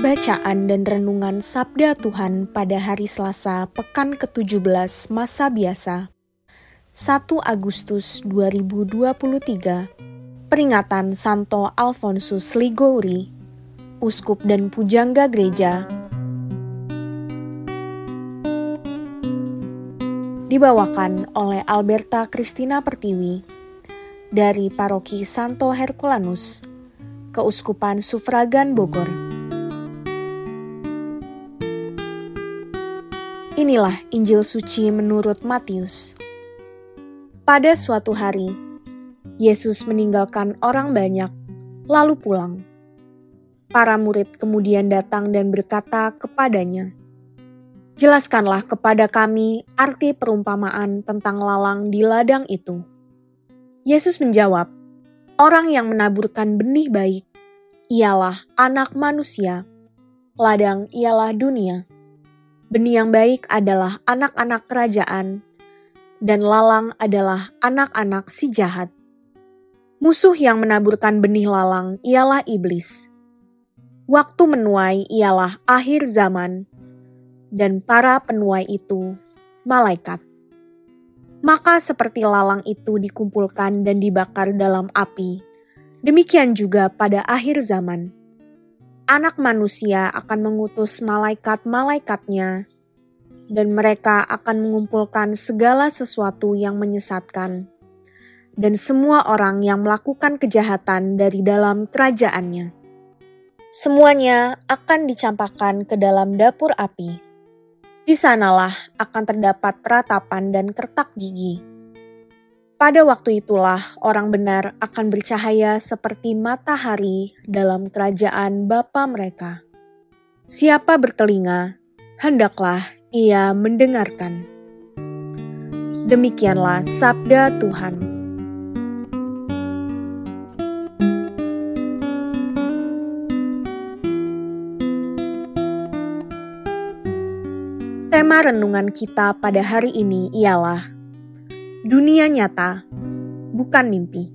Bacaan dan Renungan Sabda Tuhan pada hari Selasa, Pekan ke-17 Masa Biasa, 1 Agustus 2023, Peringatan Santo Alfonsus Ligouri, Uskup dan Pujangga Gereja, dibawakan oleh Alberta Christina Pertiwi dari Paroki Santo Herculanus, Keuskupan Sufragan Bogor. Inilah Injil suci menurut Matius. Pada suatu hari, Yesus meninggalkan orang banyak, lalu pulang. Para murid kemudian datang dan berkata kepadanya, "Jelaskanlah kepada kami arti perumpamaan tentang lalang di ladang itu." Yesus menjawab, "Orang yang menaburkan benih baik ialah Anak Manusia, ladang ialah dunia." Benih yang baik adalah anak-anak kerajaan, dan lalang adalah anak-anak si jahat. Musuh yang menaburkan benih lalang ialah iblis. Waktu menuai ialah akhir zaman, dan para penuai itu malaikat. Maka seperti lalang itu dikumpulkan dan dibakar dalam api, demikian juga pada akhir zaman anak manusia akan mengutus malaikat-malaikatnya, dan mereka akan mengumpulkan segala sesuatu yang menyesatkan, dan semua orang yang melakukan kejahatan dari dalam kerajaannya. Semuanya akan dicampakkan ke dalam dapur api. Di sanalah akan terdapat ratapan dan kertak gigi. Pada waktu itulah orang benar akan bercahaya seperti matahari dalam kerajaan Bapa mereka. Siapa bertelinga, hendaklah ia mendengarkan. Demikianlah sabda Tuhan. Tema renungan kita pada hari ini ialah dunia nyata, bukan mimpi.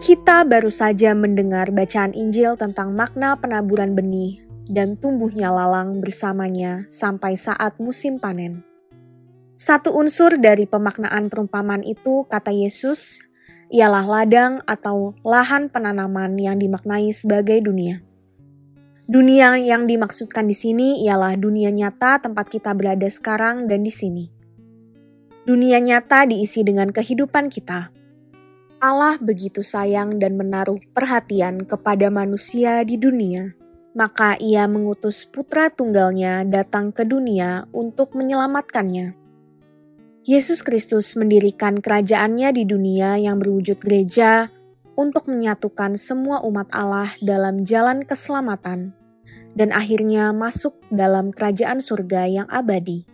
Kita baru saja mendengar bacaan Injil tentang makna penaburan benih dan tumbuhnya lalang bersamanya sampai saat musim panen. Satu unsur dari pemaknaan perumpamaan itu, kata Yesus, ialah ladang atau lahan penanaman yang dimaknai sebagai dunia. Dunia yang dimaksudkan di sini ialah dunia nyata tempat kita berada sekarang dan di sini. Dunia nyata diisi dengan kehidupan kita. Allah begitu sayang dan menaruh perhatian kepada manusia di dunia, maka Ia mengutus Putra Tunggalnya datang ke dunia untuk menyelamatkannya. Yesus Kristus mendirikan kerajaannya di dunia yang berwujud gereja untuk menyatukan semua umat Allah dalam jalan keselamatan, dan akhirnya masuk dalam kerajaan surga yang abadi.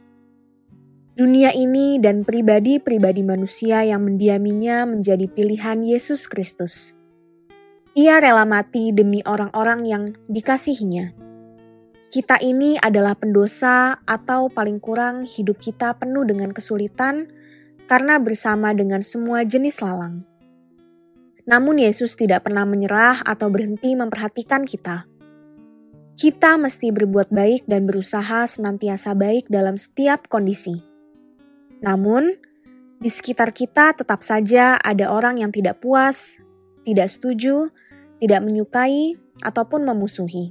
Dunia ini dan pribadi-pribadi manusia yang mendiaminya menjadi pilihan Yesus Kristus. Ia rela mati demi orang-orang yang dikasihinya. Kita ini adalah pendosa atau paling kurang hidup kita penuh dengan kesulitan karena bersama dengan semua jenis lalang. Namun Yesus tidak pernah menyerah atau berhenti memperhatikan kita. Kita mesti berbuat baik dan berusaha senantiasa baik dalam setiap kondisi namun, di sekitar kita tetap saja ada orang yang tidak puas, tidak setuju, tidak menyukai, ataupun memusuhi.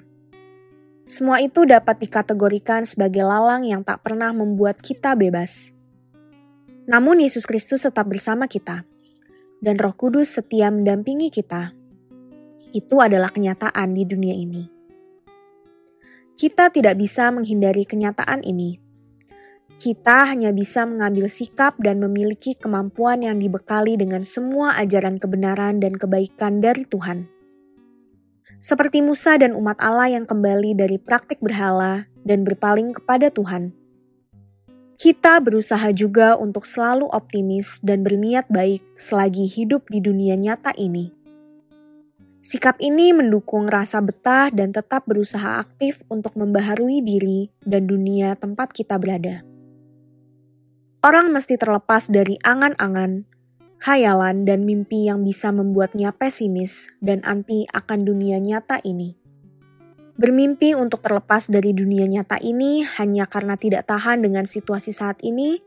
Semua itu dapat dikategorikan sebagai lalang yang tak pernah membuat kita bebas. Namun Yesus Kristus tetap bersama kita, dan Roh Kudus setia mendampingi kita. Itu adalah kenyataan di dunia ini. Kita tidak bisa menghindari kenyataan ini Kita hanya bisa mengambil sikap dan memiliki kemampuan yang dibekali dengan semua ajaran kebenaran dan kebaikan dari Tuhan. Seperti Musa dan umat Allah yang kembali dari praktik berhala dan berpaling kepada Tuhan. Kita berusaha juga untuk selalu optimis dan berniat baik selagi hidup di dunia nyata ini. Sikap ini mendukung rasa betah dan tetap berusaha aktif untuk membaharui diri dan dunia tempat kita berada. Orang mesti terlepas dari angan-angan, hayalan, dan mimpi yang bisa membuatnya pesimis dan anti akan dunia nyata ini. Bermimpi untuk terlepas dari dunia nyata ini hanya karena tidak tahan dengan situasi saat ini,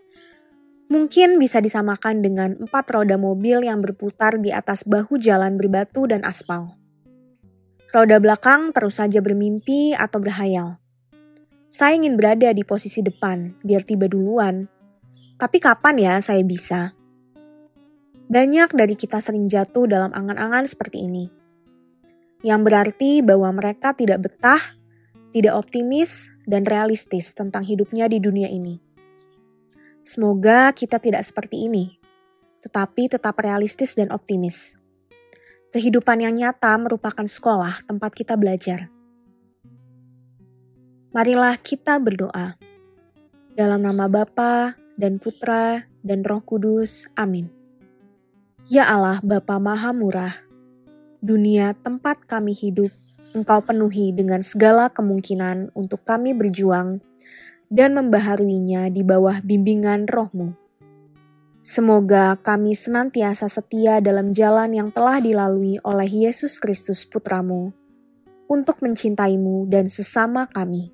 mungkin bisa disamakan dengan empat roda mobil yang berputar di atas bahu jalan berbatu dan aspal. Roda belakang terus saja bermimpi atau berhayal. Saya ingin berada di posisi depan, biar tiba duluan, tapi kapan ya saya bisa? Banyak dari kita sering jatuh dalam angan-angan seperti ini. Yang berarti bahwa mereka tidak betah, tidak optimis, dan realistis tentang hidupnya di dunia ini. Semoga kita tidak seperti ini, tetapi tetap realistis dan optimis. Kehidupan yang nyata merupakan sekolah tempat kita belajar. Marilah kita berdoa. Dalam nama Bapa dan Putra, dan Roh Kudus. Amin. Ya Allah Bapa Maha Murah, dunia tempat kami hidup, Engkau penuhi dengan segala kemungkinan untuk kami berjuang dan membaharuinya di bawah bimbingan rohmu. Semoga kami senantiasa setia dalam jalan yang telah dilalui oleh Yesus Kristus Putramu, untuk mencintaimu dan sesama kami